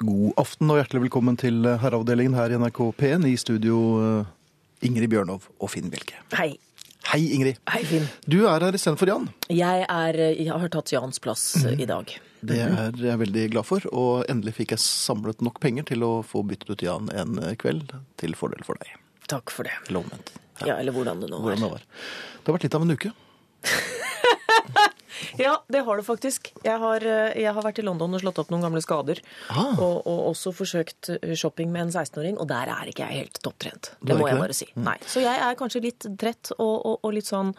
God aften og hjertelig velkommen til herreavdelingen her i NRK P1 i studio eh, Ingrid Bjørnov og Finn Bjelke. Hei. Hei, Ingrid. Hei, Finn. Du er her istedenfor Jan. Jeg, er, jeg har tatt Jans plass mm. i dag. Det er jeg veldig glad for, og endelig fikk jeg samlet nok penger til å få byttet ut Jan en kveld til fordel for deg. Takk for det. Lovment. Ja, Ja, eller hvordan det nå Hvordan er. det var. Det har vært litt av en uke. Ja, det har det faktisk. Jeg har, eh, jeg har vært i London og slått opp noen gamle skader. Ah. Og, og også forsøkt eh, shopping med en 16-åring, og der er ikke jeg helt topptrent. Det må jeg bare si. Nei. Så jeg er kanskje litt trett og, og, og litt sånn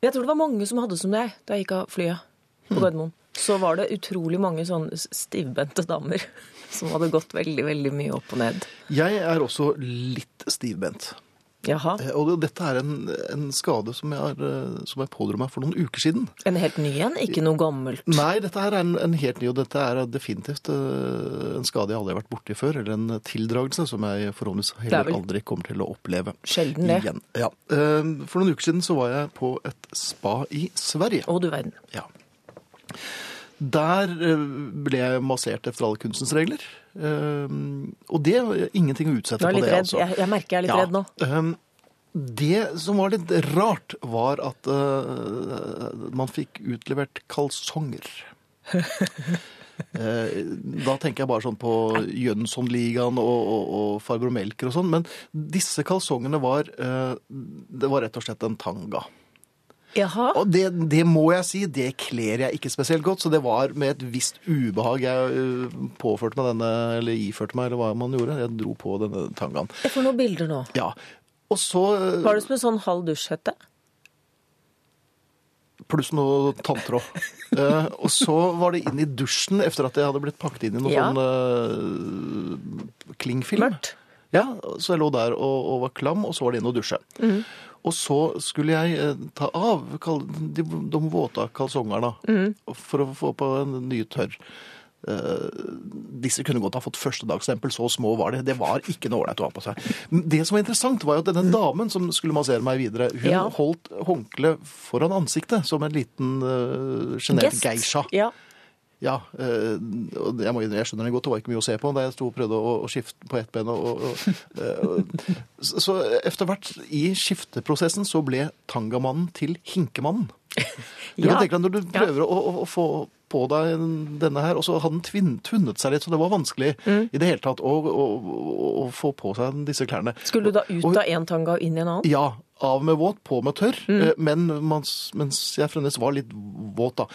Jeg tror det var mange som hadde som deg da jeg gikk av flyet på Gardermoen. Så var det utrolig mange sånne stivbente damer som hadde gått veldig, veldig mye opp og ned. Jeg er også litt stivbent. Jaha. Eh, Og dette er en, en skade som jeg, har, eh, som jeg pådro meg for noen uker siden. En helt ny en, ikke noe gammelt. Nei, dette her er en, en helt ny, og dette er definitivt eh, en skade jeg aldri har vært borti før, eller en tildragelse som jeg forhåpentligvis er heller aldri kommer til å oppleve Sjelden det. igjen. Ja. For noen uker siden så var jeg på et spa i Sverige. Å, du verden. Ja. Der ble jeg massert efter alle kunstens regler. Og det ingenting å utsette på det, redd. altså. Jeg, jeg merker jeg er litt Ja, redd nå. ehm, det som var litt rart, var at uh, man fikk utlevert kalsonger. Eh, da tenker jeg bare sånn på Jønssonligaen og, og, og Farbror Melker og sånn, men disse kalsongene var eh, Det var rett og slett en tanga. Jaha. Og det, det må jeg si, det kler jeg ikke spesielt godt, så det var med et visst ubehag jeg eh, påførte meg denne, eller iførte meg, eller hva man gjorde. Jeg dro på denne tangaen. Jeg får noen bilder nå. Ja. Og så eh, Var det som en sånn halv dusjhette? Pluss noe tanntråd. Eh, og så var det inn i dusjen etter at jeg hadde blitt pakket inn i noe Ja. sånn eh, klingfilm. Mørkt? Ja, så jeg lå der og, og var klam, og så var det inn og dusje. Mhm. Og så skulle jeg eh, ta av de, de våte kalsongene mm. for å få på en ny tørr. Uh, disse kunne godt ha fått førstedagsstempel, så små var de. Det var ikke noe ålreit å ha på seg. Det som var interessant, var jo at denne damen som skulle massere meg videre, hun Ja. holdt håndkleet foran ansiktet som en liten sjenert uh, geisha. Ja. Ja, eh, og jeg, må, jeg skjønner det godt, det var ikke mye å se på da jeg sto og prøvde å, å skifte på ett ben. Og, og, eh, så, etter hvert i skifteprosessen så ble tangamannen til hinkemannen. Du Ja. kan tenke deg når du Ja. prøver å, å, å få på deg denne her, og så hadde den tvinn, tvunnet seg litt, så det var vanskelig Mm. i det hele tatt å, å, å, få på seg disse klærne. Skulle du da ut av én tanga og inn i en annen? Ja, av med våt, på med tørr, Mm. eh, men mens, mens jeg fremdeles var litt våt da.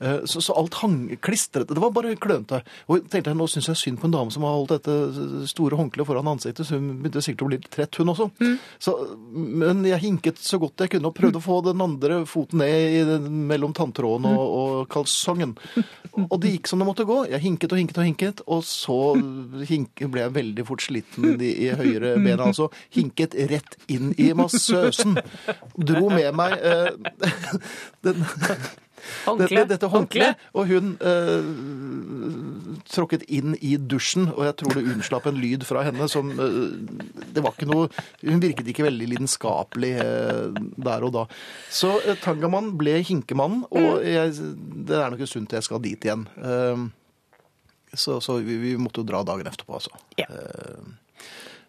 Eh, Så, så alt hang klistret, det var bare klønete. Og tenkte jeg, nå synes jeg synd på en dame som har holdt dette store håndkleet foran ansiktet, så hun begynte sikkert å bli litt trett hun også. Mm. Så, men jeg hinket så godt jeg kunne og prøvde å få den andre foten ned i, mellom tanntråden og, og kalsongen. Og det gikk som det måtte gå. Jeg hinket og hinket og hinket, og så hink, ble jeg veldig fort sliten i, i høyre bena. Altså hinket rett inn i massøsen. Dro med meg eh, den, Håndkle? dette, håndkleet, og hun eh, tråkket inn i dusjen, og jeg tror det unnslapp en lyd fra henne som eh, Det var ikke noe Hun virket ikke veldig lidenskapelig eh, der og da. Så eh, Tangamann ble hinkemannen, og jeg, det er nok en stund til jeg skal dit igjen. Eh, så så vi, vi måtte jo dra dagen etterpå, altså. Ja. Eh,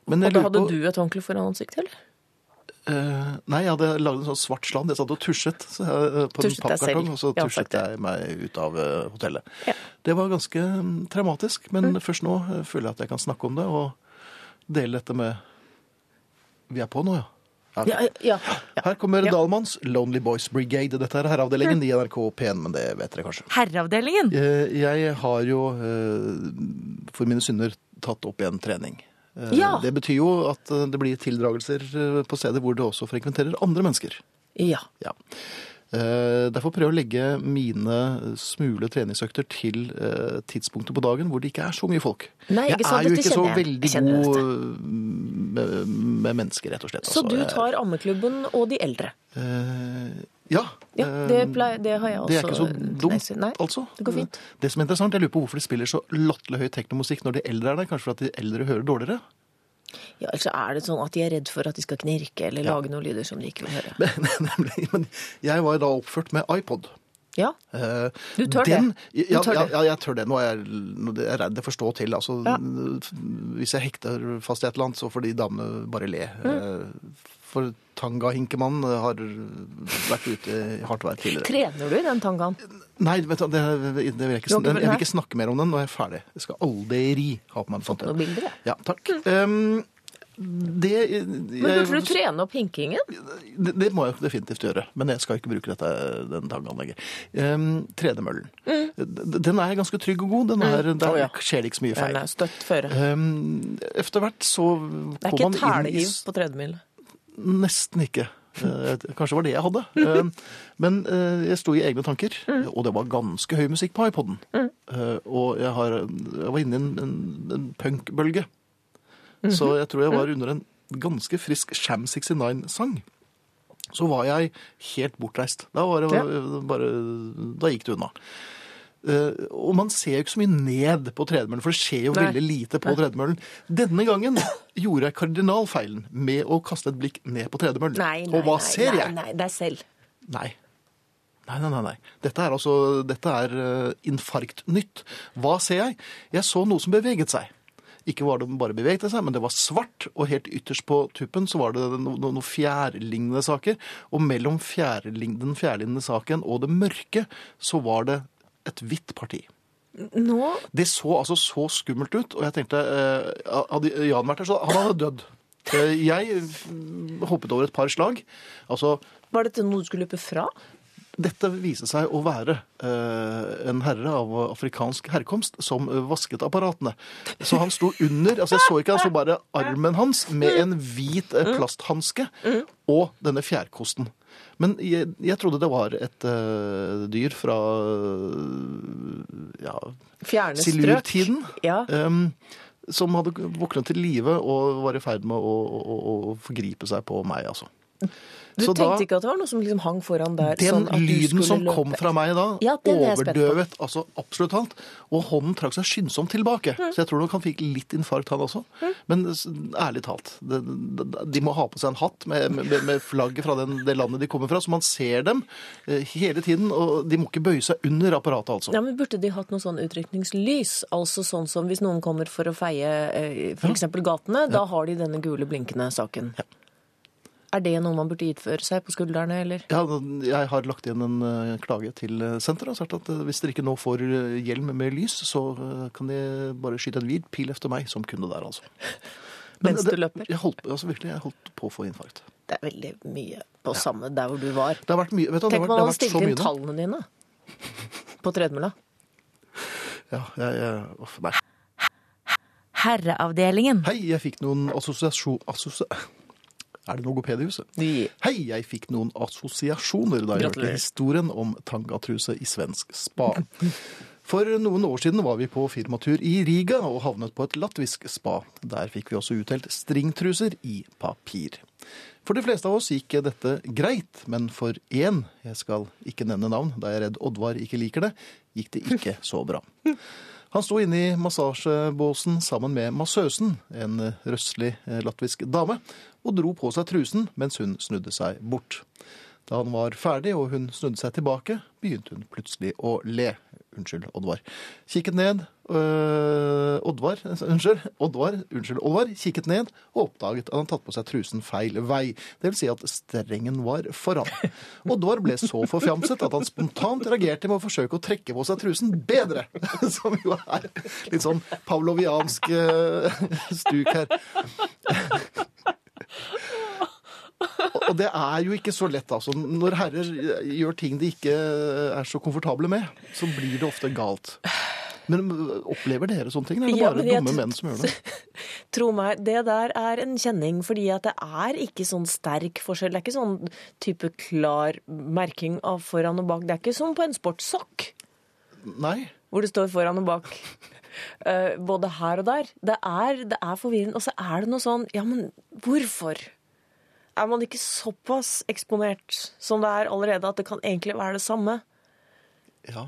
men Og da hadde på- du et håndkle foran ansiktet, eller? Eh, nei, jeg hadde lagd en sånn svart sland. Jeg satt og tusjet jeg, eh, på Tusjet en pappkartong, og så Ja, tusjet sagt jeg meg ut av uh, hotellet. Ja. Det var ganske mm, traumatisk, men Mm. først nå føler jeg at jeg kan snakke om det og dele dette med Vi er på nå, ja. Ja. Ja. Her kommer Ja. Dalmans Lonely Boys Brigade. Dette er herreavdelingen i NRK P1, men det vet dere kanskje. Herreavdelingen? Eh, Jeg har jo for mine synder tatt opp igjen trening. Eh, Ja. Det betyr jo at eh, det blir tildragelser eh, på steder hvor det også frekventerer andre mennesker. Ja. Ja. Derfor prøver jeg å legge mine smule treningsøkter til tidspunktet på dagen hvor det ikke er så mye folk. Nei, ikke jeg er jo ikke så veldig god med, med mennesker, rett og slett. Så altså. du tar ammeklubben og de eldre? Eh, Ja. Ja, eh, det, pleier, det har jeg også. det er ikke så dumt. Nei, altså. det går fint. Det som er interessant, jeg lurer på hvorfor de spiller så latterlig høy teknomusikk når de eldre er der. Kanskje fordi de eldre hører dårligere? Ja, altså er det sånn at de er redd for at de skal knirke eller lage noen lyder som de ikke vil høre. Nemlig. Men jeg var da oppført med iPod. Ja. Eh, Du tør den, det? Ja, Du tør ja, ja, jeg tør det. Nå er jeg, nå er jeg redd det får stå til. Altså, Ja. Hvis jeg hekter fast i et eller annet, så får de damene bare le. Mm. Eh, For Tanga-Hinkemann har vært ute i hardt vær tidligere. Trener du i den tangaen? Nei, vet du, det, det vil jeg, ikke, jeg vil ikke snakke mer om den. Nå er jeg ferdig. Jeg skal aldri ha på meg en sånt. Noen bilder, jeg. Ja, takk. Um, det, Men burde du trene opp hinkingen? det, det må jeg definitivt gjøre, men jeg skal ikke bruke dette, den tangaen lenger. Um, tredemøllen. Mm. Den er ganske trygg og god. Den er, Der oh, ja. skjer det ikke så mye feil. Den er støtt føre. Um, Etter hvert så Det er kom ikke man inn i telehiv s- på tredemølle. Nesten ikke. Eh, Kanskje var det jeg hadde. Eh, Men eh, jeg sto i egne tanker, og det var ganske høy musikk på iPoden. Eh, Og jeg, har, jeg var inne i en, en, en punkbølge. Så jeg tror jeg var under en ganske frisk Sham 69-sang. Så var jeg helt bortreist. Da, var det bare, da gikk det unna. Eh, og man ser jo ikke så mye ned på tredemøllen, for det skjer jo Nei. veldig lite på tredemøllen. Denne gangen gjorde jeg kardinalfeilen med å kaste et blikk ned på tredemøllen. Nei, nei, og hva nei, ser jeg? Nei, deg selv. Nei. Nei, nei, nei, nei. Dette er altså dette er eh, infarktnytt. Hva ser jeg? Jeg så noe som beveget seg. Ikke var det bare beveget seg, men det var svart, og helt ytterst på tuppen så var det no, no, fjærlignende saker. Og mellom fjærlignende, den fjærlignende saken og det mørke så var det et hvitt parti. Nå Det så altså så skummelt ut, og jeg tenkte eh, Hadde Jan vært der, så han hadde dødd. Eh, Jeg mm, hoppet over et par slag. Altså, Var dette noe du skulle løpe fra? dette viste seg å være eh, en herre av afrikansk herkomst som eh, vasket apparatene. Så han sto under altså Jeg så ikke, jeg så bare armen hans med en hvit eh, plasthanske og denne fjærkosten. Men jeg, jeg trodde det var et uh, dyr fra uh, ja, Fjerne strøk? Ja. Um, som hadde våknet til live og var i ferd med å, å, å forgripe seg på meg, altså. Du Så da- tenkte ikke at det var noe som liksom hang foran der? den sånn at lyden som løpe? kom fra meg da, Ja, er overdøvet altså absolutt alt. Og hånden trakk seg skyndsomt tilbake. Mm. Så jeg tror nok han fikk litt infarkt, han også. Men ærlig talt, det, de må ha på seg en hatt med, med, med flagget fra den, det landet de kommer fra, så man ser dem eh, hele tiden. Og de må ikke bøye seg under apparatet, altså. Ja, men Burde de hatt noe sånn utrykningslys? Altså sånn som hvis noen kommer for å feie f.eks. for eksempel gatene, da har de denne gule blinkende saken. Er det noe man burde utføre seg på skuldrene, eller? Ja, jeg har lagt igjen en eh, klage til eh, senteret og sagt at eh, hvis dere ikke nå får hjelm med lys, så kan de bare skyte en hvit pil efter meg som kunde der, altså. Men Mens du løper? Jeg holdt, altså virkelig, jeg holdt på å få infarkt. Det er veldig mye på samme der hvor du var. Det har vært mye, vet du, Tenk om man har hadde stilt inn tallene dine på tredemølla. Ja, jeg, jeg, uff, nei. Herreavdelingen. Hei, jeg fikk noen assosiasjon... Assosia er det logoped i huset? Vi- Hei, jeg fikk noen assosiasjoner da jeg hørte Gratulerer. historien om tangatruse i svensk spa. For noen år siden var vi på firmatur i Riga og havnet på et latvisk spa. Der fikk vi også utdelt stringtruser i papir. For de fleste av oss gikk dette greit, men for én, jeg skal ikke nevne navn da jeg er redd Oddvar ikke liker det, gikk det ikke så bra. Han sto inne i massasjebåsen sammen med massøsen, en røslig eh, latvisk dame, og dro på seg trusen mens hun snudde seg bort. Da han var ferdig og hun snudde seg tilbake, begynte hun plutselig å le. Unnskyld, Oddvar. Kikket ned øh, Oddvar, unnskyld, Oddvar, unnskyld, Oddvar kikket ned og oppdaget at han tatt på seg trusen feil vei. Det vil si at strengen var foran. Oddvar ble så forfjamset at han spontant reagerte med å forsøke å trekke på seg trusen bedre. Som jo er litt sånn pavloviansk øh, stuk her. Og- det er jo ikke så lett, altså. Når herrer gjør ting de ikke er så komfortable med, så blir det ofte galt. Men opplever dere sånne ting? Eller Ja, bare men jeg dumme menn som gjør det? Tro meg, det der er en kjenning, fordi at det er ikke sånn sterk forskjell. Det er ikke sånn type klar merking av foran og bak. Det er ikke som på en sportssokk, Nei. hvor det står foran og bak. Eh, både her og der. Det er, det er forvirrende. Og så er det noe sånn Ja, men hvorfor? Er man ikke såpass eksponert som det er allerede, at det kan egentlig være det samme? Ja.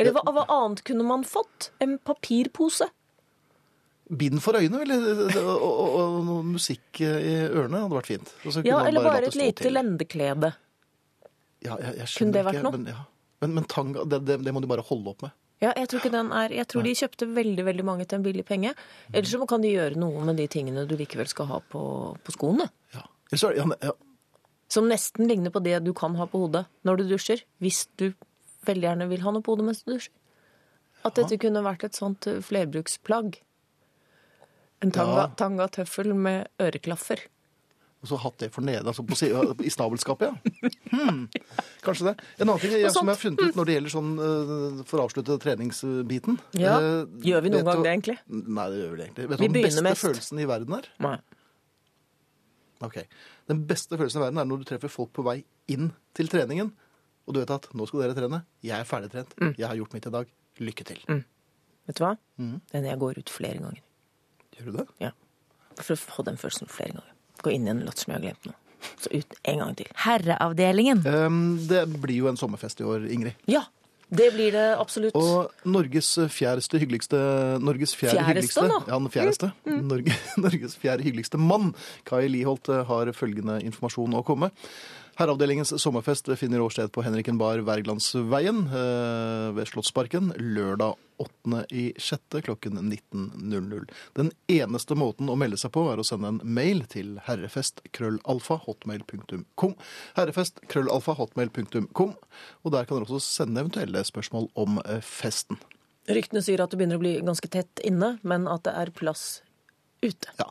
Eller hva, hva annet kunne man fått? En papirpose? Bind for øynene, eller, og, og, og og musikk i ørene hadde vært fint. Ja, eller bare, bare et lite til. lendeklede. Ja, jeg, jeg Kunne det vært ikke, noe? Men, ja. Men, men tanga, det, det, det må du bare holde opp med. Ja, jeg tror er Jeg tror de kjøpte veldig veldig mange til en billig penge. Ellers så kan de gjøre noe med de tingene du likevel skal ha på, på skoene. Ja. Så ja, ja, Som nesten ligner på det du kan ha på hodet når du dusjer. Hvis du veldig gjerne vil ha noe på hodet mens du dusjer. At dette kunne vært et sånt eh, flerbruksplagg. En tanga, Ja. tanga tøffel med øreklaffer. og så hatt det for nede, altså på, i snabelskapet, ja. Hmm. Kanskje det. En annen ting jeg, som jeg har funnet ut når det gjelder sånn, eh, for å avslutte treningsbiten Ja. eh, Gjør vi noen gang det, egentlig? Nei, det gjør vi det egentlig. Vet du hva den beste mest. følelsen i verden er? Nei. Ok. Den beste følelsen i verden er når du treffer folk på vei inn til treningen, og du vet at nå skal dere trene, jeg er ferdigtrent, Mm. jeg har gjort mitt i dag, lykke til. Vet du hva? Mm. Den jeg går ut flere ganger. Gjør du det? Ja. For å få den følelsen flere ganger. Gå inn i en latter som jeg har glemt nå. Så ut en gang til. Herreavdelingen. Um, det blir jo en sommerfest i år, Ingrid. Ja, det blir det absolutt. Og Norges fjerdeste hyggeligste Norges fjerde fjæreste, hyggeligste, da? Ja, den fjerdeste. Norge, Norges fjerde hyggeligste mann, Kai Liholt, har følgende informasjon å komme. Herreavdelingens sommerfest finner sted på Henriken bar Wergelandsveien eh, ved Slottsparken lørdag 8. i 6. klokken 19.00. Den eneste måten å melde seg på er å sende en mail til herrefest.krøllalfa.hotmail.com. Herrefest.krøllalfa.hotmail.com. Og der kan dere også sende eventuelle spørsmål om eh, festen. Ryktene sier at det begynner å bli ganske tett inne, men at det er plass ute. Ja.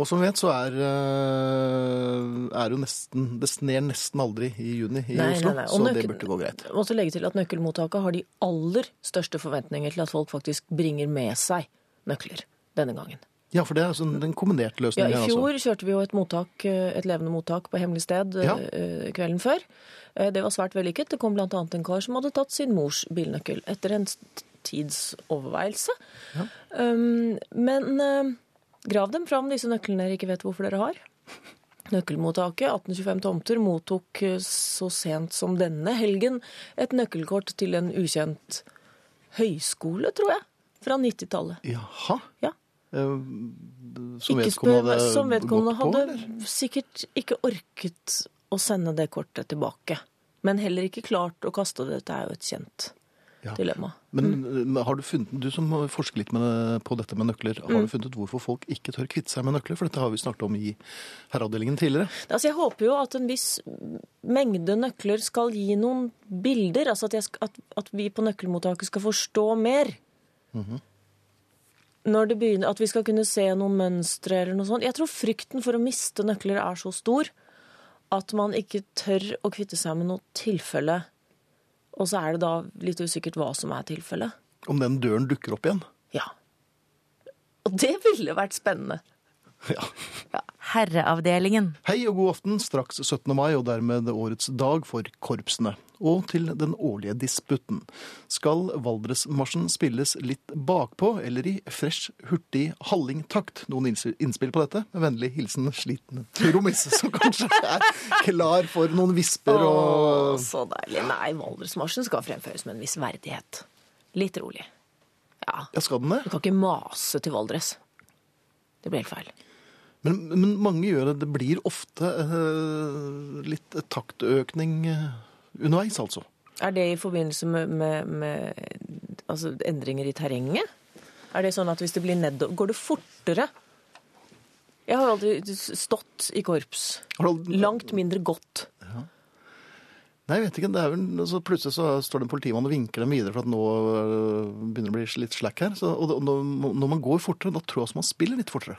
Og som vi vet, så er, eh, er jo nesten Det sner nesten aldri i juni i Nei, Oslo, nei, nei. så så det burde gå greit. Må også legge til at nøkkelmottaket har de aller største forventninger til at folk faktisk bringer med seg nøkler denne gangen. Ja, for det er sånn en kombinert Ja, I fjor altså. kjørte vi jo et, mottak, eh, et levende mottak på hemmelig sted eh, Ja. kvelden før. Det var svært vellykket. Det kom bl.a. en kar som hadde tatt sin mors bilnøkkel etter en tids overveielse. Um, men grav dem fram, disse nøklene dere ikke vet hvorfor dere har. Nøkkelmottaket, 1825 tomter, mottok eh, så sent som denne helgen et nøkkelkort til en ukjent høyskole, tror jeg, fra 90-tallet. Jaha. Ja. Eh, Som vedkommende hadde som vedkommende hadde eller? sikkert ikke orket å sende det kortet tilbake. Men heller ikke klart å kaste det. Dette er jo et kjent Ja. dilemma. Men mm. har du funnet, du som forsker litt med, på dette med nøkler, Mm. har du funnet ut hvorfor folk ikke tør kvitte seg med nøkler? For dette har vi snakket om i herreavdelingen tidligere. Altså, jeg håper jo at en viss mengde nøkler skal gi noen bilder. Altså at, jeg, sk- at, at vi på nøkkelmottaket skal forstå mer. Når det begynner, At vi skal kunne se noen mønstre eller noe sånt. Jeg tror frykten for å miste nøkler er så stor at man ikke tør å kvitte seg med noe tilfelle. Og så er det da litt usikkert hva som er tilfellet. Om den døren dukker opp igjen. Ja. Og det ville vært spennende. Ja. Herreavdelingen. Hei og god aften, straks 17. mai og dermed årets dag for korpsene. Og til den årlige disputten. Skal Valdresmarsjen spilles litt bakpå eller i fresh, hurtig hallingtakt? Noen innspill på dette? Med vennlig hilsen sliten trommis, som kanskje er klar for noen visper og Åh, så deilig. Nei, Valdresmarsjen skal fremføres med en viss verdighet. Litt rolig. Ja. Ja, skal den det? Du kan ikke mase til Valdres. Det blir helt feil. Men, men mange gjør det. Det blir ofte eh, litt taktøkning eh, underveis, altså. Er det i forbindelse med, med, med altså, endringer i terrenget? Er det sånn at hvis det blir nedover Går det fortere? Jeg har aldri stått i korps. Langt mindre godt. Nei, jeg vet ikke. Det er vel, så plutselig så står det en politimann og vinker dem videre for at nå øh, begynner det å bli litt slack her. Så, og, og når, når man går fortere, da tror jeg også man spiller litt fortere.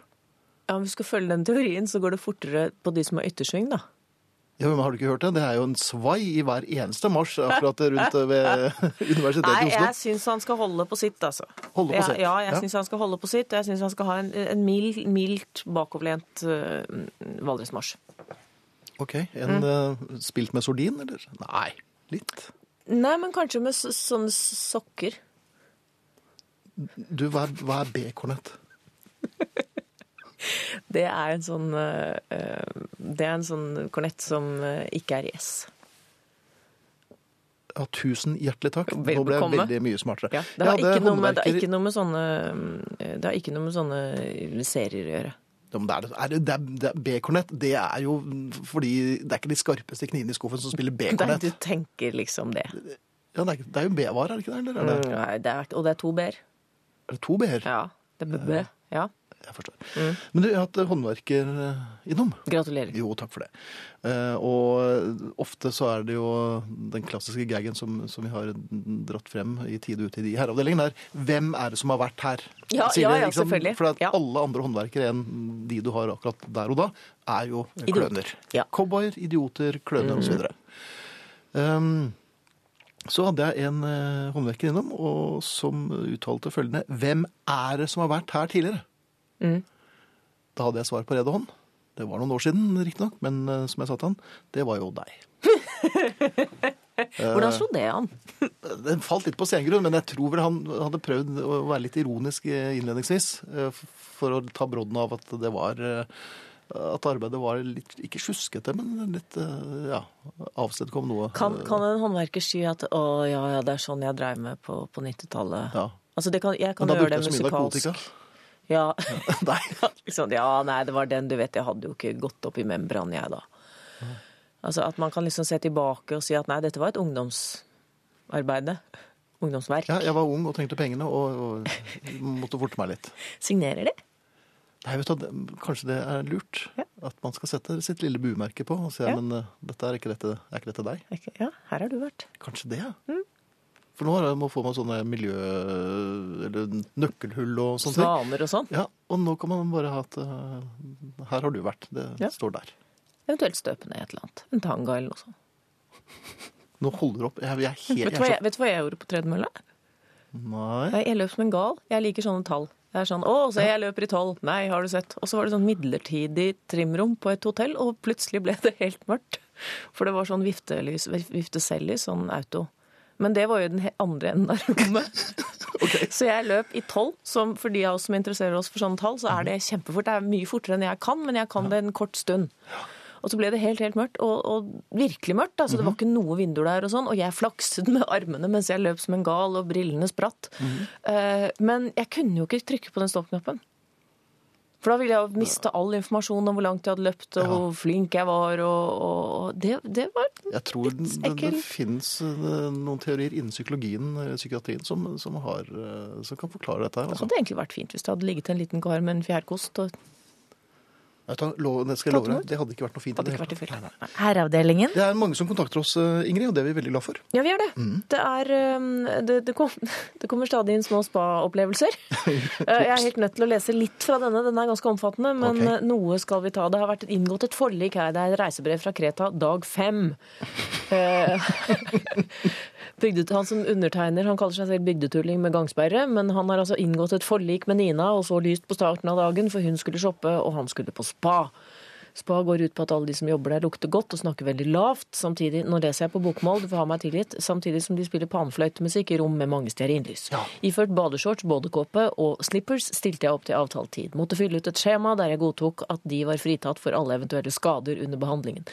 Ja, Om vi skal følge den teorien, så går det fortere på de som har yttersving, da. Ja, men Har du ikke hørt det? Det er jo en svai i hver eneste marsj akkurat rundt ved Universitetet i Oslo. Nei, jeg syns han skal holde på sitt, altså. Holde på sitt, Ja, jeg ja. syns han skal holde på sitt. Jeg syns han skal ha en, en mild, mildt bakoverlent uh, Valdresmarsj. Ok, En Mm. uh, spilt med sordin, eller? Nei, litt. Nei, men kanskje med s- sånne sokker. Du, hva er, hva er B-kornett? Det er en sånn eh, eh, Det er en sånn kornett som eh, ikke er i S. Ja, tusen hjertelig takk. Nå ble jeg veldig mye smartere. Ja, det, har ikke noe med, det, ikke noe med sånne Det har ikke noe med sånne serier å gjøre. Ja, det er, er det, det er, det er B-kornett. Det er jo fordi det er ikke de skarpeste knivene i skuffen som spiller B-kornett. du tenker liksom det. Ja, det, er, det er jo B-varer, er det ikke det? Eller er Mm, Nei, det er, og det er to b-er. er det to B-er? Ja. Det er b Ja. Jeg forstår. Men du, har hatt håndverker eh, innom. Gratulerer. Jo, takk for det. Eh, og ofte så er det jo den klassiske gaggen som, som vi har dratt frem i tide ute i de herreavdelingen, er hvem er det som har vært her? Ja, Sier ja, ja, selvfølgelig. For at Ja. alle andre håndverkere enn de du har akkurat der og da, er jo Idiot. kløner. Ja. Mm. Cowboyer, idioter, kløner osv. Um, så hadde jeg en eh, håndverker innom og som uttalte følgende Hvem er det som har vært her tidligere? Mm. Da hadde jeg svar på rede hånd. Det var noen år siden, riktignok, men uh, som jeg sa til han, det var jo deg. Hvordan slo det an? Den falt litt på sengrunn, men jeg tror vel han hadde prøvd å være litt ironisk eh, innledningsvis. eh, For å ta brodden av at det var eh, At arbeidet var litt Ikke sjuskete, men litt eh, ja, avstedkom noe. Kan, kan en håndverker si at å ja, ja, det er sånn jeg dreiv med på, på 90-tallet? Ja. Altså, det kan, jeg kan gjøre det musikalsk. Ja. Nei. liksom, ja, nei, det var den, du vet, jeg hadde jo ikke gått opp i membran, jeg da. Altså at man kan liksom se tilbake og si at nei, dette var et ungdomsarbeide. Ungdomsverk. Ja, jeg var ung og trengte pengene og, og måtte forte meg litt. Signerer de? Nei, vet du, Kanskje det er lurt Ja. at man skal sette sitt lille buemerke på og si Ja. men eh, dette er ikke dette, er ikke dette deg. Ikke- Ja, her har du vært. Kanskje det, ja. Mm. For nå har jeg- må få meg sånne miljø... eller nøkkelhull og sånne. Svaner og sånn. Ja, og nå kan man bare ha at eh, her har du vært. Det Ja. står der. Eventuelt støpe ned et eller annet. En tanga eller noe sånt. Nå holder det opp. Jeg, jeg er helt Vet du, jeg jeg, vet du hva jeg gjorde på tredemølla? Nei. Jeg løp som en gal. Jeg liker sånne tall. Jeg er sånn, å, se, jeg løper i tolv. Nei, har du sett? Og så var det sånn midlertidig trimrom på et hotell, og plutselig ble det helt mørkt. For det var sånn viftelys, viftesellys, sånn auto. Men det var jo den andre enden av rommet. Så jeg løp i tolv. Som for de av oss som interesserer oss for sånne tall, så er det kjempefort. Det er mye fortere enn jeg kan, men jeg kan det en kort stund. Og så ble det helt, helt mørkt, og, og virkelig mørkt. Altså, Det var ikke noe vinduer der, og sånn, og jeg flakset med armene mens jeg løp som en gal, og brillene spratt. Eh, men jeg kunne jo ikke trykke på den stoppknappen. For da ville jeg miste all informasjon om hvor langt jeg hadde løpt, og hvor flink jeg var, og, og det, det var Jeg tror det, litt det, det ekkel. finnes eh, noen teorier innen psykologien, psykiatrien, som, som, har, eh, som kan forklare dette. her. Det Altså. hadde egentlig vært fint hvis det hadde ligget en liten kar med en fjærkost. og lov- det skal jeg love deg. Det hadde ikke vært noe fint. hadde ikke vært fylt. Nei, nei. Herreavdelingen. Det er mange som kontakter oss, eh, Ingrid, og det er vi veldig glad for. Ja, vi gjør det. Det, er, um, det, det, kom, det kommer stadig inn små spa-opplevelser. Eh, Jeg er helt nødt til å lese litt fra denne. Den er ganske omfattende, men Ok. eh, noe skal vi ta. Det har vært inngått et forlik her. Det er et reisebrev fra Kreta, dag fem. Bygdet, han som undertegner, han kaller seg selv bygdetulling med gangsperre, men han har altså inngått et forlik med Nina og så lyst på starten av dagen, for hun skulle shoppe, og han skulle på spa. Spa går ut på at alle de som jobber der lukter godt og snakker veldig lavt. Samtidig, nå leser jeg på bokmål, du får ha meg tilgitt, samtidig som de spiller panfløytemusikk i rom med mange stearinlys. Iført badeshorts, badekåpe og slippers stilte jeg opp til avtalt tid. Måtte fylle ut et skjema der jeg godtok at de var fritatt for alle eventuelle skader under behandlingen.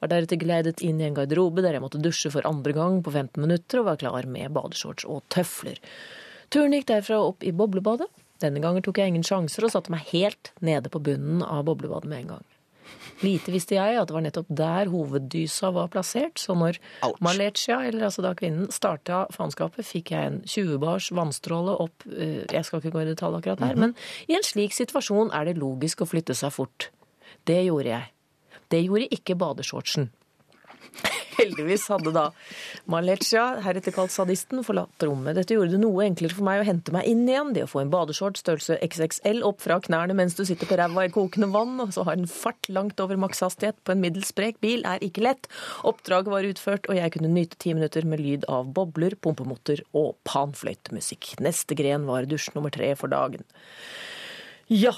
Var deretter gledet inn i en garderobe der jeg måtte dusje for andre gang på 15 minutter og var klar med badeshorts og tøfler. Turen gikk derfra opp i boblebadet. Denne gangen tok jeg ingen sjanser og satte meg helt nede på bunnen av boblebadet med en gang. Lite visste jeg at det var nettopp der hoveddysa var plassert, så når Ouch. Malecia, eller altså da kvinnen, starta faenskapet, fikk jeg en 20 bars vannstråle opp eh, Jeg skal ikke gå i detalj akkurat her, men i en slik situasjon er det logisk å flytte seg fort. Det gjorde jeg. Det gjorde ikke badeshortsen. Heldigvis hadde da Malecia, heretter kalt sadisten, forlatt rommet. Dette gjorde det noe enklere for meg å hente meg inn igjen. Det å få en badeshorts størrelse XXL opp fra knærne mens du sitter på ræva i kokende vann, og så har en fart langt over makshastighet på en middels sprek bil, er ikke lett. Oppdraget var utført, og jeg kunne nyte ti minutter med lyd av bobler, pumpemotor og panfløytemusikk. Neste gren var dusj nummer tre for dagen. Ja,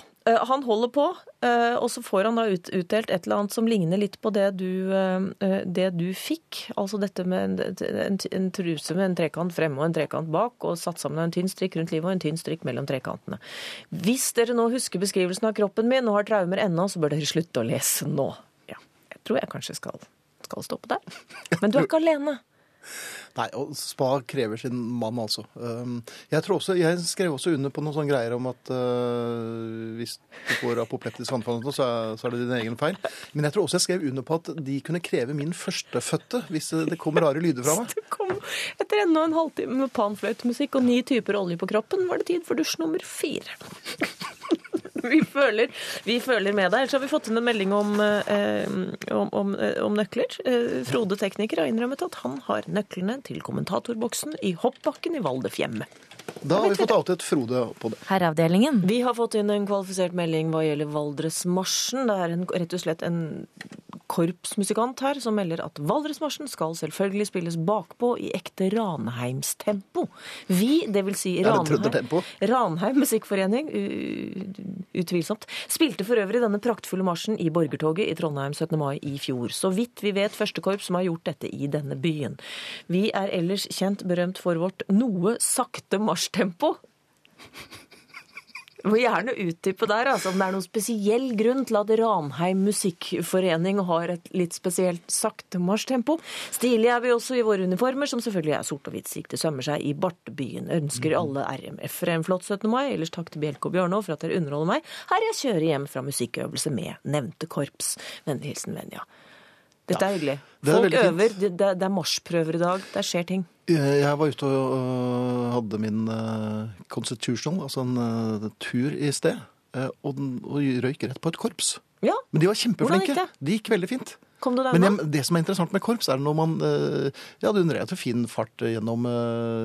han holder på, eh, og så får han da utdelt et eller annet som ligner litt på det du, eh, det du fikk. Altså dette med en, en truse med en trekant fremme og en trekant bak, og satt sammen av en tynn strikk rundt livet og en tynn strikk mellom trekantene. Hvis dere nå husker beskrivelsen av kroppen min og har traumer ennå, så bør dere slutte å lese nå. Ja, jeg tror jeg kanskje skal, skal stoppe der. Men du er ikke alene. Nei, og spa krever sin mann, altså. Um, Jeg, også, jeg skrev også under på noen sånne greier om at uh, hvis du får apopleptisk anfall, så så er det din egen feil. Men jeg tror også jeg skrev under på at de kunne kreve min førstefødte hvis det kommer rare lyder fra meg. Det kom etter enda en halvtime med panfløytemusikk og ni typer olje på kroppen, var det tid for dusj nummer fire. Vi føler, vi føler med deg. Ellers har vi fått inn en melding om, eh, om, om, eh, om nøkler. Eh, Frode tekniker har innrømmet at han har nøklene til kommentatorboksen i hoppbakken i Valdefjemme. Da har vi fått outet Frode på det. Herreavdelingen. Vi har fått inn en kvalifisert melding hva gjelder Valdresmarsjen. Det er en, rett og slett en korpsmusikant her som melder at Valdresmarsjen skal selvfølgelig spilles bakpå i ekte Ranheimstempo. Vi, det vil si Ranheim. Ranheim Musikkforening, utvilsomt, spilte for øvrig denne praktfulle marsjen i borgertoget i Trondheim 17. mai i fjor. Så vidt vi vet første korps som har gjort dette i denne byen. Vi er ellers kjent berømt for vårt noe sakte marsjtempo. Du må gjerne utdype der, altså, om det er noen spesiell grunn til at Ranheim Musikkforening har et litt spesielt sakte marsjtempo. Stilige er vi også i våre uniformer, som selvfølgelig er sort og hvitt slik det sømmer seg i Bartebyen. Ønsker alle RMF-ere en flott 17. mai, ellers takk til Bjelke og Bjørnov for at dere underholder meg. Her jeg kjører hjem fra musikkøvelse med nevnte korps. Vennlig hilsen Venja. Dette er hyggelig. det er Folk øver, det det er marsjprøver i dag, det skjer ting. Jeg var ute og hadde min øh, constitutional, altså en øh, tur i sted, øh, og, og røyk rett på et korps. Ja, Men de var kjempeflinke. gikk det? De gikk veldig fint. kom du der Men jeg, det som er interessant med korps, er når man Jeg hadde en relativt fin fart gjennom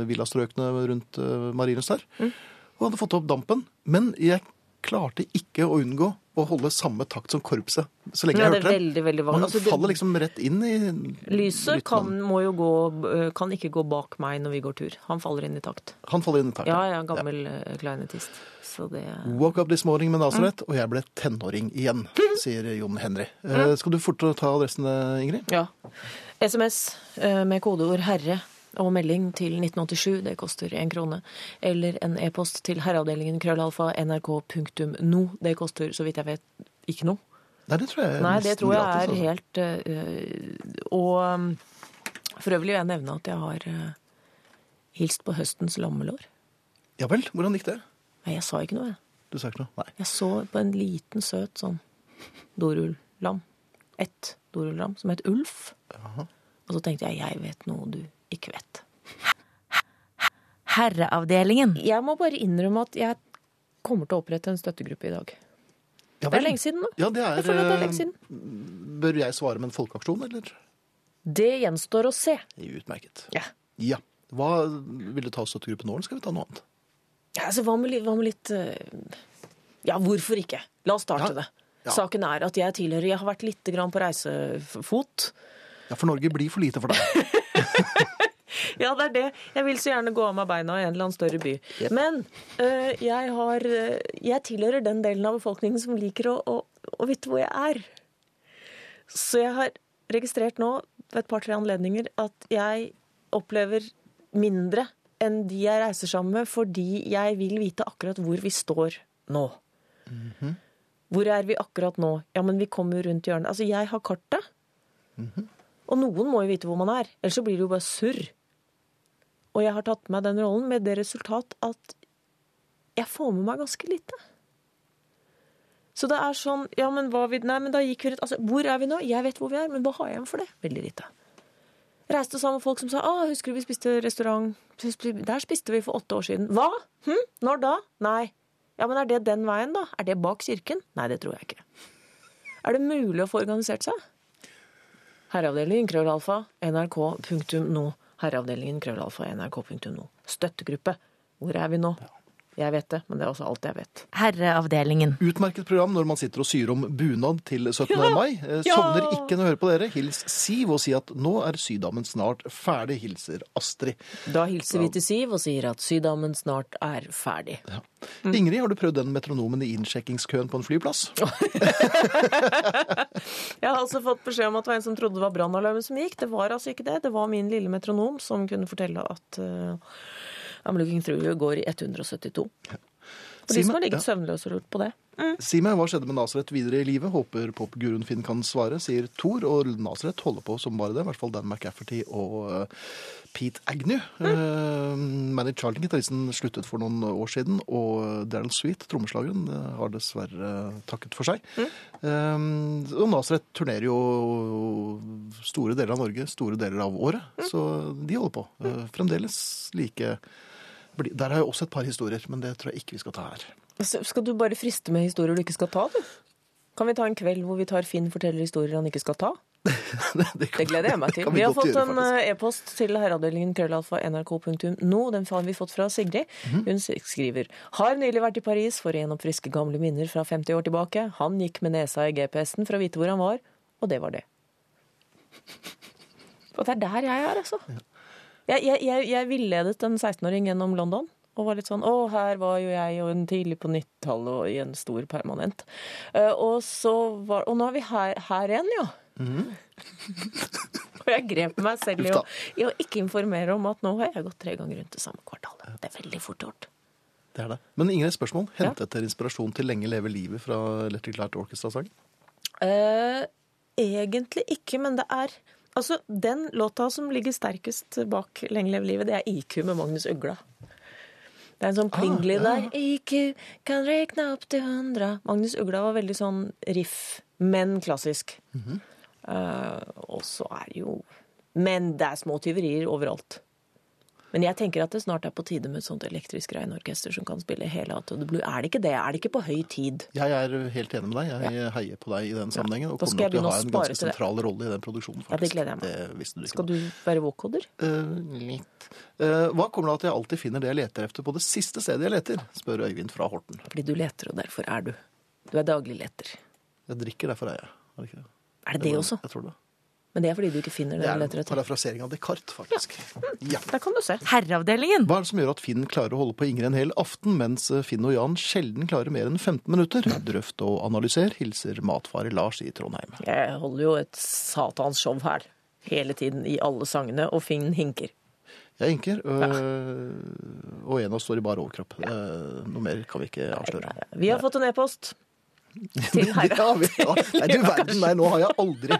villastrøkene rundt Marienlyst. Mm. Og hadde fått opp dampen. Men jeg klarte ikke å unngå å holde samme takt som korpset så lenge Ja, jeg hørte det. veldig, veldig. Man Altså, faller liksom rett inn i Lyset kan, må jo gå, øh, kan ikke gå bak meg når vi går tur. Han faller inn i takt. Han faller inn i takt. Ja, ja, gammel ja. kleinetist. Så det Woke up this morning med Nazareth, Mm. og jeg ble tenåring igjen, sier Jon Henry. Mm. skal du fort ta adressen, eh, Ingrid? Ja. SMS med kodeord 'herre' og melding til 1987, det koster én krone. Eller en e-post til herreavdelingen krøllalfa nrk.no. Det koster, så vidt jeg vet, ikke noe. Nei, det tror jeg Nei, det tror jeg er altså. helt uh, Og um, for øvrig vil jeg nevne at jeg har uh, hilst på høstens lammelår. Ja vel, hvordan gikk det? Nei, jeg sa ikke noe, jeg. Du sa ikke noe? Nei. Jeg så på en liten, søt sånn dorullam. Ett dorullam som het Ulf. Og så tenkte jeg jeg vet noe du ikke vet. Herreavdelingen. Jeg må bare innrømme at jeg kommer til å opprette en støttegruppe i dag. Ja, Det er lenge siden nå. Ja, det er, Jeg føler at det er lenge eh, siden. Bør jeg svare med en folkeaksjon, eller? Det gjenstår å se. Utmerket. Ja. Ja. Hva Vil du ta støttegruppen nå, eller skal vi ta noe annet? Ja, altså, hva med, litt- hva med litt eh, Ja, hvorfor ikke? La oss starte Ja. det. Ja. Saken er at jeg tilhører Jeg har vært litt grann på reisefot. Ja, for Norge blir for lite for deg. Ja, det er det. Jeg vil så gjerne gå av meg beina i en eller annen større by. Yep. Men uh, jeg har øh, Jeg tilhører den delen av befolkningen som liker å, å, å vite hvor jeg er. Så jeg har registrert nå ved et par-tre anledninger at jeg opplever mindre enn de jeg reiser sammen med, fordi jeg vil vite akkurat hvor vi står nå. Hvor er vi akkurat nå? Ja, men vi kommer rundt hjørnet. Altså, jeg har kartet. Og noen må jo vite hvor man er, ellers så blir det jo bare surr. Og jeg har tatt på meg den rollen med det resultat at jeg får med meg ganske lite. Så det er sånn Ja, men hva vi Nei, men da gikk vi rett Altså, hvor er vi nå? Jeg vet hvor vi er, men hva har jeg igjen for det? Veldig lite. Reiste sammen med folk som sa Å, husker du vi spiste restaurant Der spiste vi for åtte år siden. Hva? Hm? Når da? Nei. Ja, men er det den veien, da? Er det bak kirken? Nei, det tror jeg ikke. Er det mulig å få organisert seg? Herreavdelingen krøllalfa nrk.no. Herreavdelingen krøllalfa nrk.no. Støttegruppe. Hvor er vi nå? Jeg vet det, men det er også alt jeg vet. Herreavdelingen. Utmerket program når man sitter og syr om bunad til 17. Ja! mai. Eh, Ja! Sovner ikke når jeg hører på dere. Hils Siv og si at nå er Sydammen snart ferdig. Hilser Astrid. Da hilser vi til Siv og sier at Sydammen snart er ferdig. Mm. Ingrid, har du prøvd den metronomen i innsjekkingskøen på en flyplass? Jeg har altså fått beskjed om at det var en som trodde det var brannalarmen som gikk. Det var altså ikke det. Det var min lille metronom som kunne fortelle at uh, Through you går i 172. For de som har ligget søvnløse og lurt på det. Si meg, hva skjedde med Nasret videre i livet? Håper popguruen Finn kan svare, sier Thor. Og Nasret holder på som bare det. I hvert fall Dan McCafferty og eh, Pete Agnew. Uh, Manny Charlton, gitaristen, sluttet for noen år siden. Og Daryl Sweet, trommeslageren, eh, har dessverre takket for seg. Eh, og Nasret turnerer jo store deler av Norge, store deler av året. Så de holder på. Fremdeles like Der har jeg også et par historier, men det tror jeg ikke vi skal ta her. Så Skal du bare friste med historier du ikke skal ta, du? Kan vi ta en kveld hvor vi tar Finn forteller historier han ikke skal ta? det, kan- Det gleder jeg meg til. Vi, Vi har fått gjøre, en eh, e-post til herreavdelingen krøllalfa nrk.no. Den har vi fått fra Sigrid. Mhm. Hun skriver Har nylig vært i Paris for å gjenoppfriske gamle minner fra 50 år tilbake. Han gikk med nesa i GPS-en for å vite hvor han var, og det var det. Og det er der jeg er, altså. Jeg, jeg, jeg, jeg villedet en 16-åring gjennom London. Og var litt sånn Å, her var jo jeg og en tidlig på 90-tallet og i en stor permanent. Uh, og så var Og nå er vi her, her igjen, ja. og jeg grep meg selv i å, i å ikke informere om at nå har jeg gått tre ganger rundt det samme kvartalet. Det er veldig fort gjort. Det er det. Men Ingrid, spørsmål. Hentet dere inspirasjon til Lenge leve livet fra Electric Light Orchestra-sangen? Uh, egentlig ikke, men det er Altså, den låta som ligger sterkest bak Lenge leve livet, det er IQ med Magnus Ugla. Det er en sånn plingli ja. der. IQ kan rekne opp til hundra. Magnus Ugla var veldig sånn riff, men klassisk. Eh, og så er det jo Men det er små tyverier overalt. Men jeg tenker at det snart er på tide med et sånt elektrisk reinorkester som kan spille hele Out of the Blue. Er det ikke det? Er det ikke på høy tid? Jeg er helt enig med deg. Jeg heier på deg i den sammenhengen. Og Da kommer til å ha en ganske sentral rolle i den produksjonen. faktisk. Ja, det gleder jeg meg. Det du. Skal du være vocoder? Uh, litt. Uh, hva kommer det av at jeg alltid finner det jeg leter efter på det siste stedet jeg leter? spør Øyvind fra Horten. Fordi du leter, og derfor er du. Du er daglig leter. Jeg drikker, derfor er jeg. Er det ikke det? Er det det også? Jeg tror det. Men det er fordi du ikke finner det Det er en parafrasering av Descartes, faktisk. Ja. Der kan du se. Herreavdelingen. Hva er det som gjør at Finn klarer å holde på Ingrid en hel aften, mens Finn og Jan sjelden klarer mer enn 15 minutter? Drøft og analyser, hilser matfare Lars i Trondheim. Jeg holder jo et satans show her. Hele tiden i alle sangene, og Finn hinker. Jeg hinker, øh, og en av oss står i bar overkropp. Eh, Noe mer kan vi ikke avsløre. Vi har fått en e-post til herre. Ja, vi, ja. Nei, du verden, nei, nå har jeg aldri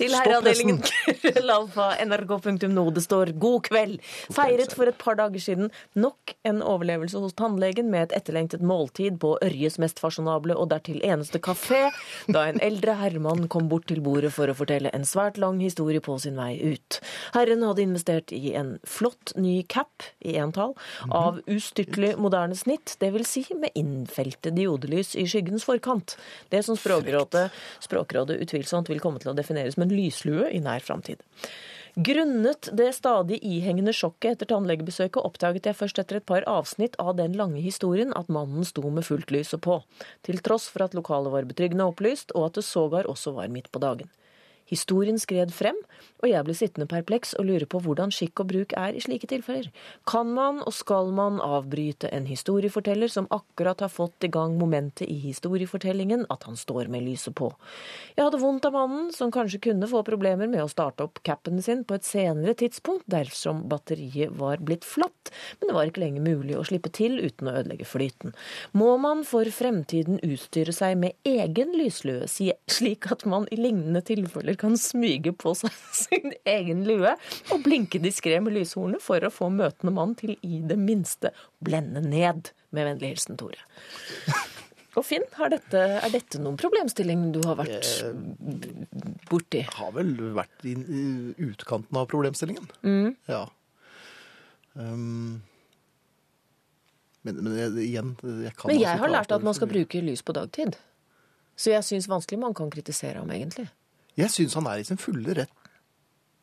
Til herreavdelingen nrk.no. Det står 'God kveld'. Feiret for et par dager siden nok en overlevelse hos tannlegen med et etterlengtet måltid på Ørjes mest fasjonable og dertil eneste kafé, da en eldre herremann kom bort til bordet for å fortelle en svært lang historie på sin vei ut. Herren hadde investert i en flott ny cap, i entall, av ustyrtelig moderne snitt, dvs. Si med innfelte diodelys i skyggens forkant. Det som Språkrådet, Språkrådet utvilsomt vil komme til å defineres som en lyslue i nær framtid. Grunnet det stadig ihengende sjokket etter tannlegebesøket oppdaget jeg først etter et par avsnitt av den lange historien at mannen sto med fullt lyset på, til tross for at lokalet var betryggende opplyst og at det sågar også var midt på dagen. Historien skred frem, og jeg ble sittende perpleks og lure på hvordan skikk og bruk er i slike tilfeller. Kan man og skal man avbryte en historieforteller som akkurat har fått i gang momentet i historiefortellingen, at han står med lyset på? Jeg hadde vondt av mannen, som kanskje kunne få problemer med å starte opp capen sin på et senere tidspunkt dersom batteriet var blitt flatt, men det var ikke lenger mulig å slippe til uten å ødelegge flyten. Må man for fremtiden utstyre seg med egen lyslue, slik at man i lignende tilfeller kan smyge på seg sin egen lue og blinke diskré med lyshornet for å få møtende mann til i det minste blende ned? Med vennlig hilsen Tore. Og Finn, har dette, er dette noen problemstilling du har vært borti? Har vel vært i utkanten av problemstillingen. Mm. Ja. Um, men, men jeg, igjen, jeg kan Men jeg har lært at man skal bruke lys på dagtid. Så jeg syns vanskelig man kan kritisere ham, egentlig. Jeg syns han er i sin fulle rett,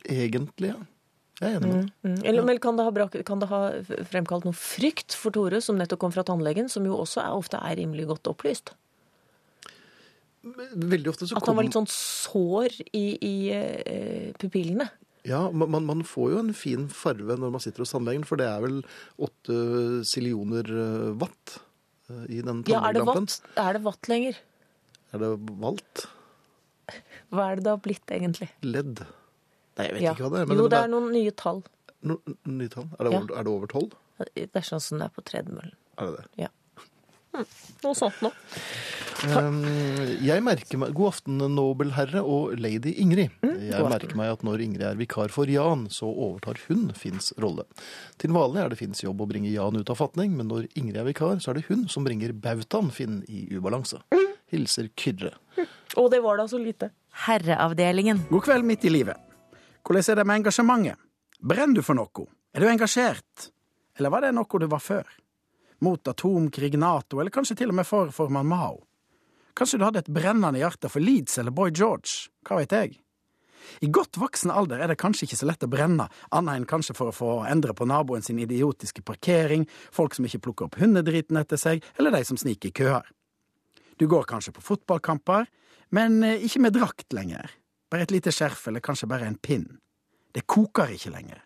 egentlig. ja. Jeg er enig med deg. Mm. Eller, men kan det, ha, kan det ha fremkalt noe frykt for Tore, som nettopp kom fra tannlegen, som jo også er, ofte er rimelig godt opplyst? Veldig ofte så At han var litt sånn sår i, i uh, pupillene? Ja, man, man- får jo en fin farve når man sitter hos tannlegen, for det er vel åtte sillioner eh, watt eh, i den Ja, er det tannlegelampen. vatt, er det watt lenger? Er det valt? Hva er det det har blitt, egentlig? Ledd? Nei, jeg vet Ja. ikke hva det er. Men Jo, det er er noen nye tall. no, nye tall. Er det, Ja. er det over tolv? Det er sånn som det er på tredemøllen. Er det det? Ja. Noe sånt noe. Um, jeg merker meg, God aften, nobelherre og lady Ingrid. Mm, jeg merker meg at når Ingrid er vikar for Jan, så overtar hun Finns rolle. Til vanlig er det Finns jobb å bringe Jan ut av fatning, men når Ingrid er vikar, så er det hun som bringer bautaen Finn i ubalanse. Mm. Hilser Kyrre. Og det var da så lite. Herreavdelingen. God kveld midt i livet. Hvordan er det med engasjementet? Brenner du for noe? Er du engasjert? Eller var det noe du var før? Mot atomkrig, Nato, eller kanskje til og med for formann Mao? Kanskje du hadde et brennende hjerte for Leeds eller Boy George? Hva vet jeg? I godt voksen alder er det kanskje ikke så lett å brenne, annet enn kanskje for å få endre på naboen sin idiotiske parkering, folk som ikke plukker opp hundedriten etter seg, eller de som sniker i køer. Du går kanskje på fotballkamper, men eh, ikke med drakt lenger. Bare et lite skjerf, eller kanskje bare en pinn. Det koker ikke lenger.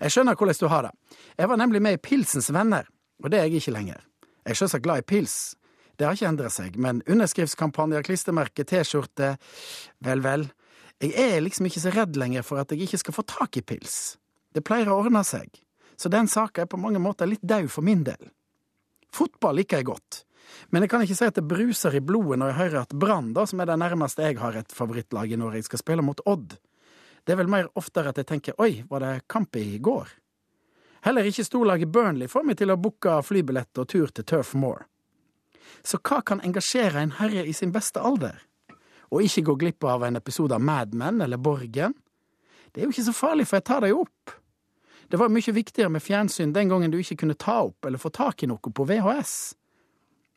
Jeg skjønner hvordan du har det. Jeg var nemlig med i Pilsens venner, og det er jeg ikke lenger. Jeg er selvsagt glad i pils. Det har ikke endret seg, men underskriftskampanjer, klistremerke, T-skjorte Vel, vel. Jeg er liksom ikke så redd lenger for at jeg ikke skal få tak i pils. Det pleier å ordne seg. Så den saka er på mange måter litt død for min del. Fotball liker jeg godt, men jeg kan ikke si at det bruser i blodet når jeg hører at Brann, som er det nærmeste jeg har et favorittlag i når jeg skal spille mot Odd. Det er vel mer oftere at jeg tenker oi, var det kamp i går? Heller ikke storlaget Burnley får meg til å booke flybillett og tur til Turf Moor. Så hva kan engasjere en herre i sin beste alder? Og ikke gå glipp av en episode av Mad Men eller Borgen? Det er jo ikke så farlig, for jeg tar deg opp. Det var mye viktigere med fjernsyn den gangen du ikke kunne ta opp eller få tak i noe på VHS.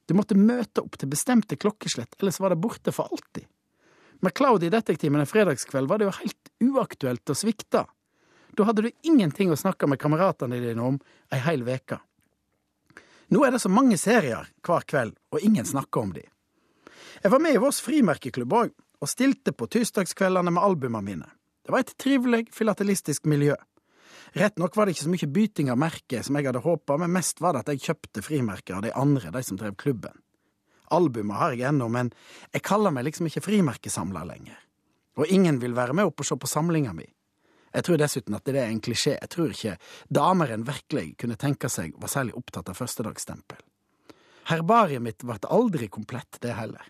Du måtte møte opp til bestemte klokkeslett, ellers var det borte for alltid. Med Cloudy-detektimen en fredagskveld var det jo helt uaktuelt å svikte. Da hadde du ingenting å snakke med kameratene dine om ei heil veke. Nå er det så mange serier hver kveld, og ingen snakker om de. Jeg var med i vårs frimerkeklubb òg, og stilte på tirsdagskveldene med albumene mine. Det var et trivelig filatelistisk miljø. Rett nok var det ikke så mye byting av merker som jeg hadde håpa, men mest var det at jeg kjøpte frimerker av de andre, de som drev klubben. Albumet har jeg ennå, men jeg kaller meg liksom ikke frimerkesamler lenger. Og ingen vil være med opp og se på samlinga mi. Jeg tror dessuten at det er en klisjé. Jeg tror ikke damer en virkelig kunne tenke seg var særlig opptatt av førstedagsstempel. Herbariet mitt ble aldri komplett, det heller.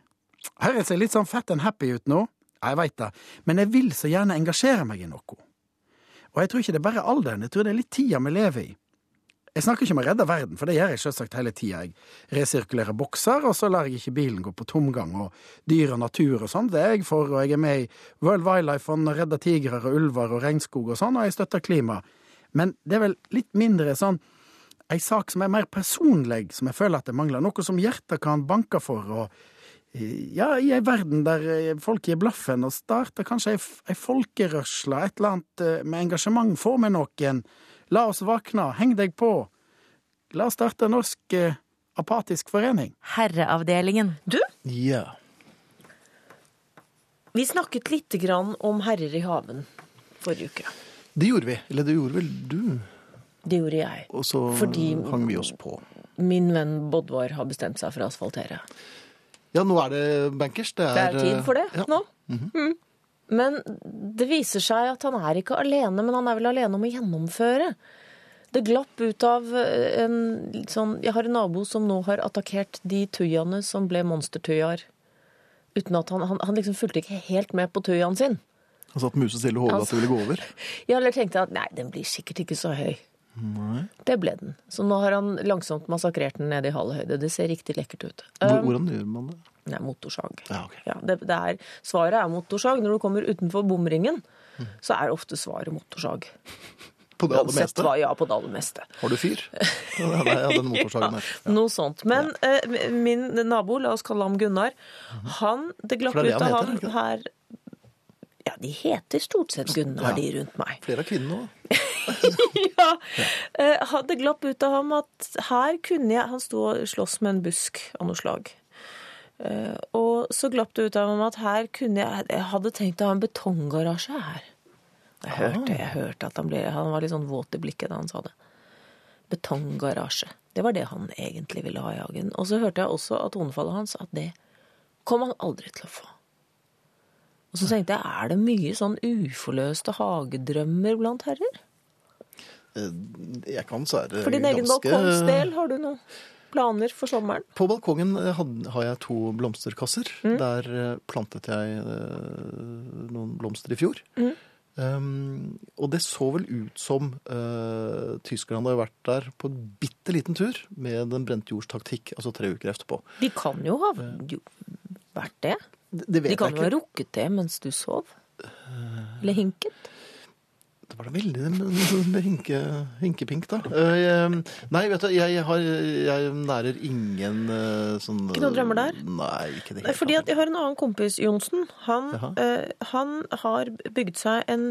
Høres jeg litt sånn fett and happy ut nå? Jeg veit det, men jeg vil så gjerne engasjere meg i noe. Og jeg tror ikke det er bare alderen, jeg tror det er litt tida vi lever i. Jeg snakker ikke om å redde verden, for det gjør jeg selvsagt hele tida. Jeg resirkulerer bokser, og så lar jeg ikke bilen gå på tomgang, og dyr og natur og sånn, det er jeg for, og jeg er med i World Wildlife Fund og redder tigrer og ulver og regnskog og sånn, og jeg støtter klima. Men det er vel litt mindre sånn ei sak som er mer personlig, som jeg føler at det mangler. Noe som hjertet kan banke for, og ja, i ei verden der eh, folk gir blaffen, og starter kanskje ei, ei folkerørsle, et eller annet eh, med engasjement, få med noen. La oss våkne, heng deg på. La oss starte en norsk eh, apatisk forening. Herreavdelingen. Du, Ja. vi snakket lite grann om herrer i haven forrige uke. Det gjorde vi. Eller det gjorde vel du? Det gjorde jeg. Og så Fordi- hang vi oss på. Min venn Bodvar har bestemt seg for å asfaltere. Ja, nå er det bankers. Det er, Det er tid for det ja. nå. Mm. Men det viser seg at han er ikke alene, men han er vel alene om å gjennomføre. Det glapp ut av eh, en sånn Jeg har en nabo som nå har attakkert de tujaene som ble monstertujaer. Uten at han, han, han liksom fulgte ikke helt med på tujaen sin. Han satt musestille og håpet at det ville gå over. Ja, eller tenkte at nei, den blir sikkert ikke så høy. Det ble den. Så nå har han langsomt massakrert den nede i halv høyde. Det ser riktig lekkert ut. Um, Hvordan gjør man det? Nei, motorsag. Ja, ok. Ja, det, det er, svaret er motorsag. Når du kommer utenfor bomringen, så er ofte svaret motorsag. På det aller meste? hva, ja, på det aller meste. Har du fyr? Ja, nei, den motorsagen der. Ja. Noe sånt. Men eh, min nabo, la oss kalle ham Gunnar, han Det glapp det ut av ham her Ja, de heter stort sett Gunnar, Ja. de rundt meg. Flere av kvinnene òg. ja. ja. Det glapp ut av ham at her kunne jeg Han sto og sloss med en busk av noe slag. Eh, Og så glapp det ut av ham at her kunne jeg Jeg hadde tenkt å ha en betonggarasje her. Jeg hørte, jeg hørte at han ble Han var litt sånn våt i blikket da han sa det. Betonggarasje. Det var det han egentlig ville ha i hagen. Og så hørte jeg også av tonefallet hans at det kom han aldri til å få. Og så tenkte jeg, er det mye sånn uforløste hagedrømmer blant herrer? Jeg kan svære For din egen ganske balkongsdel har du noen Planer for sommeren? På balkongen eh, har jeg to blomsterkasser. Mm. Der eh, plantet jeg eh, noen blomster i fjor. Mm. Um, og det så vel ut som uh, tyskerne hadde vært der på en bitte liten tur med den brente jords taktikk, altså tre uker etterpå. De kan jo ha vært det. Det, vet De kan jo ha rukket det mens du sov. Eller hinket. Det var da veldig hinke, hinkepink, da. Eh, jeg- nei, vet du, jeg, har, jeg nærer ingen eh, sånn Ikke noen drømmer der? Nei, ikke det helt. Fordi at jeg har en annen kompis, Johnsen. Han, eh, han har bygd seg en,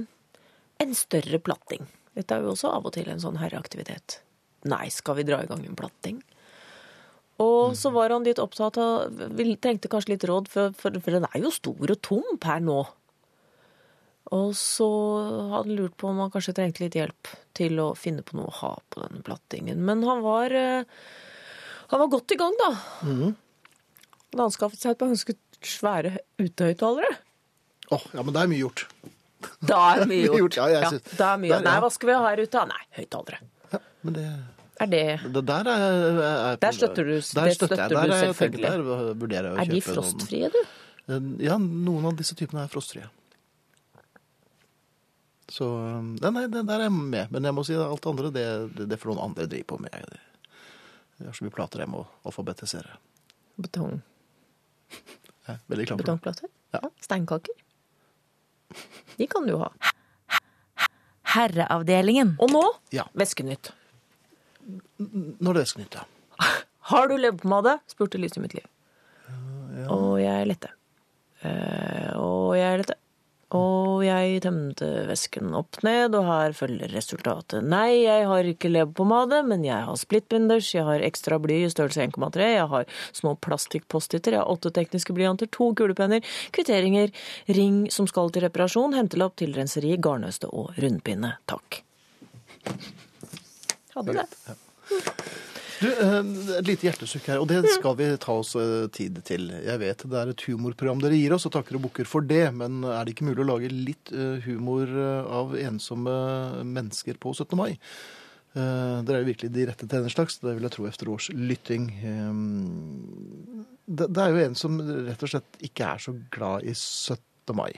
en større platting. Dette er jo også av og til en sånn herreaktivitet. Nei, skal vi dra i gang en platting? Og så var han litt opptatt av Vi trengte kanskje litt råd, for, for, for den er jo stor og tom per nå. Og så hadde han lurt på om han kanskje trengte litt hjelp til å finne på noe å ha på denne plattingen. Men han var, eh, han var godt i gang, da. Han anskaffet seg et par ganske svære utehøyttalere. Åh, ja, men det er mye gjort. Da er mye Mye gjort. gjort, ja, jeg synes- da er mye. Der, ja. Nei, hva skal vi ha her ute? Nei, høyttalere. Ja, men det, Er det det der er, er Der støtter du- der det støtter jeg. Der du er jeg- selvfølgelig. Der vurderer jeg å Er de frostfrie, noen- du? Ja, noen av disse typene er frostfrie. Så ja, Nei, der er jeg med. Men jeg må si at alt andre, det, det, det får noen andre drive på med. Jeg har så mye plater jeg må alfabetisere. Betong, er veldig klar for betongplater? Ja. Steinkaker? De kan du ha. Herreavdelingen. Og nå Ja. Væskenytt. Når det sknytt, ja. Har du leverpomade? spurte lyset i mitt liv. Og jeg lette. Eh, og jeg lette. Og jeg tømte vesken opp ned, og her følger resultatet. Nei, jeg har ikke leverpomade, men jeg har splittbinders, jeg har ekstra bly i størrelse 1,3, jeg har små plastikkpost-iter, jeg har åtte tekniske blyanter, to kulepenner, kvitteringer, ring som skal til reparasjon, hentelapp tilrenseri, garnnøste og rundpinne. Takk. Hadde det. Du, eh, Et lite hjertesukk her, og det skal vi ta oss eh, tid til. Jeg vet det er et humorprogram dere gir oss, og takker og bukker for det, men er det ikke mulig å lage litt eh, humor av ensomme mennesker på 17. mai? Dere er jo virkelig de rette til denne slags, det vil jeg tro efter års lytting. Det det er jo en som rett og slett ikke er så glad i 17. mai.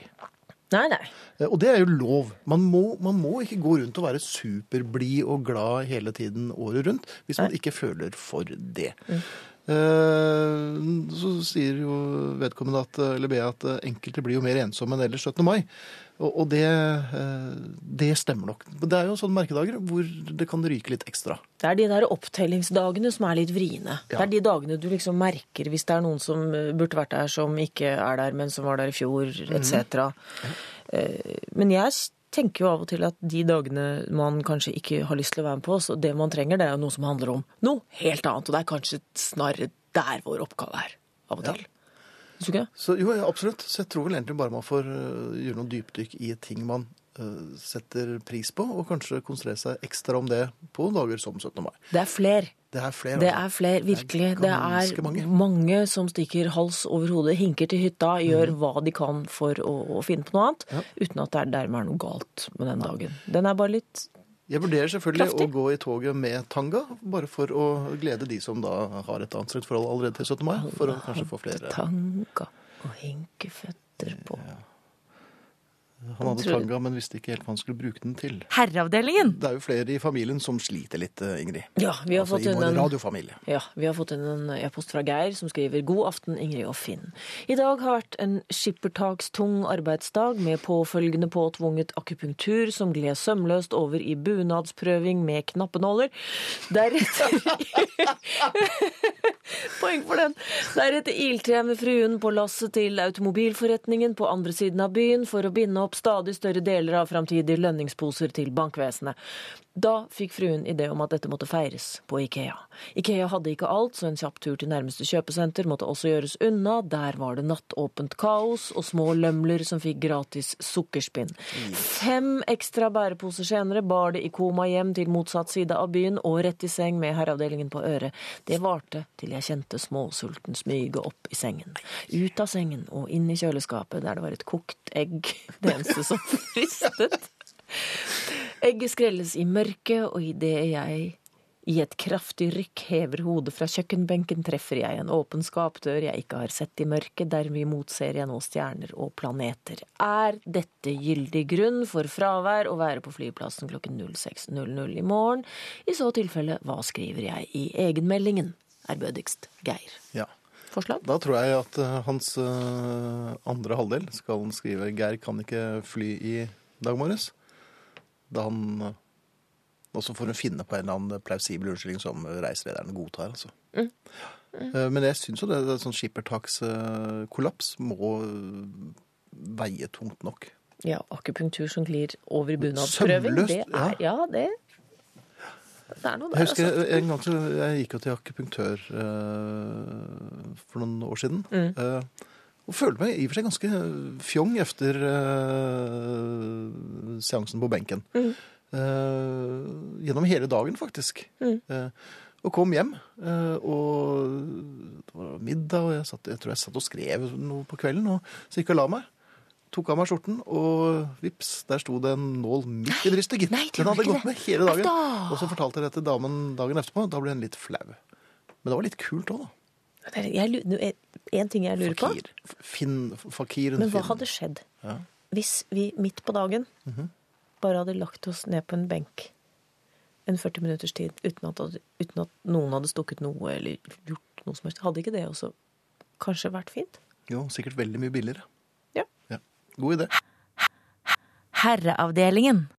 Nei, nei. Eh, Og det er jo lov. Man må, man må ikke gå rundt og være superblid og glad hele tiden året rundt hvis man ikke føler for det. Eh, Så sier jo vedkommende at, eller Bea at eh, enkelte blir jo mer ensomme enn ellers 17. mai. Og, det, eh, det stemmer nok. Det er jo sånne merkedager hvor det kan ryke litt ekstra. Det er de der opptellingsdagene som er litt vriene. Ja. Det er de dagene du liksom merker hvis det er noen som eh, burde vært der, som ikke er der, men som var der i fjor, etc. Eh, Men jeg tenker jo av og til at de dagene man kanskje ikke har lyst til å være med på, så det man trenger, det er jo noe som handler om noe helt annet. Og det er kanskje snarere der vår oppgave er, av og til. Ja. Så jo, ja, absolutt. Så jeg tror vel egentlig bare man får eh, gjøre noen dypdykk i ting man setter pris på, og kanskje konsentrere seg ekstra om det på dager som 17. mai. Det er fler. Det er flere. Det altså. er flere, virkelig. Det er mange. mange som stikker hals over hodet, hinker til hytta, gjør hva de kan for å, å finne på noe annet. Ja. uten at det er dermed er noe galt med den dagen. Den er bare litt Jeg vurderer selvfølgelig Kraftig. å gå i toget med tanga, bare for å glede de som da har et anstrengt forhold allerede til 17. mai, for å kanskje få flere. tanga og hinkeføtter på. Han hadde tanga, men visste ikke helt hva han skulle bruke den til. Herreavdelingen. Det er jo flere i familien som sliter litt, eh, Ingrid. Ja, vi har Altså fått i vår en radiofamilie. Ja, vi har fått inn en e-post fra Geir som skriver God aften, Ingrid og Finn. I dag har vært en skippertakstung arbeidsdag med påfølgende påtvunget akupunktur som gled sømløst over i bunadsprøving med knappenåler. Deretter Poeng for den. Deretter ilter jeg med fruen på lasset til automobilforretningen på andre siden av byen for å binde opp stadig større deler av framtidige lønningsposer til bankvesenet. Da fikk fruen idé om at dette måtte feires på Ikea. Ikea hadde ikke alt, så en kjapp tur til nærmeste kjøpesenter måtte også gjøres unna. Der var det nattåpent kaos og små lømler som fikk gratis sukkerspinn. Fem ekstra bæreposer senere bar det i koma hjem til motsatt side av byen og rett i seng med herreavdelingen på øret. Det varte til jeg kjente småsulten smyge opp i sengen. Ut av sengen og inn i kjøleskapet der det var et kokt egg, det eneste som fristet. Egget skrelles i mørket, og idet jeg I et kraftig rykk hever hodet fra kjøkkenbenken treffer jeg en åpen skapdør jeg ikke har sett i mørket, derimot ser jeg nå stjerner og planeter. Er dette gyldig grunn for fravær å være på flyplassen klokken 06.00 i morgen? I så tilfelle, hva skriver jeg i egenmeldingen? Ærbødigst Geir. Ja. Forslag? Da tror jeg at eh, hans eh, andre halvdel skal skrive 'Geir kan ikke fly i dag morges'. Da han eh, Og så får hun finne på en eller annen plausibel unnskyldning som reiselederen godtar, altså. Mm. Mm. Men jeg syns jo det, det sånn skippertakskollaps må veie tungt nok. Ja, akupunktur som glir over i bunadsprøving. Det er, ja, det Det er der, Jeg husker altså. en gang så jeg gikk jo til akupunktør uh, for noen år siden. Mm. eh, og følte meg i og for seg ganske fjong etter uh, seansen på benken. Mm. Uh, gjennom hele dagen, faktisk. Mm. Uh, og kom hjem, eh, og det var middag, og jeg, satt, jeg tror jeg satt og skrev noe på kvelden, og så gikk jeg og la meg. Tok av meg skjorten, og vips, der sto det en nål midt i brystet, gitt. Den hadde gått med hele dagen. Da. Og så fortalte jeg det til damen dagen etterpå, da ble hun litt flau. Men det var litt kult òg, da. Jeg, en- ting jeg lurer på. Finn, fakiren Men hva Finn. hadde skjedd Ja. hvis vi midt på dagen Mhm. bare hadde lagt oss ned på en benk en 40 minutters tid uten at, uten at noen hadde stukket noe eller gjort noe som helst? Hadde ikke det også kanskje vært fint? Jo, sikkert veldig mye billigere. Ja. God idé. Herreavdelingen.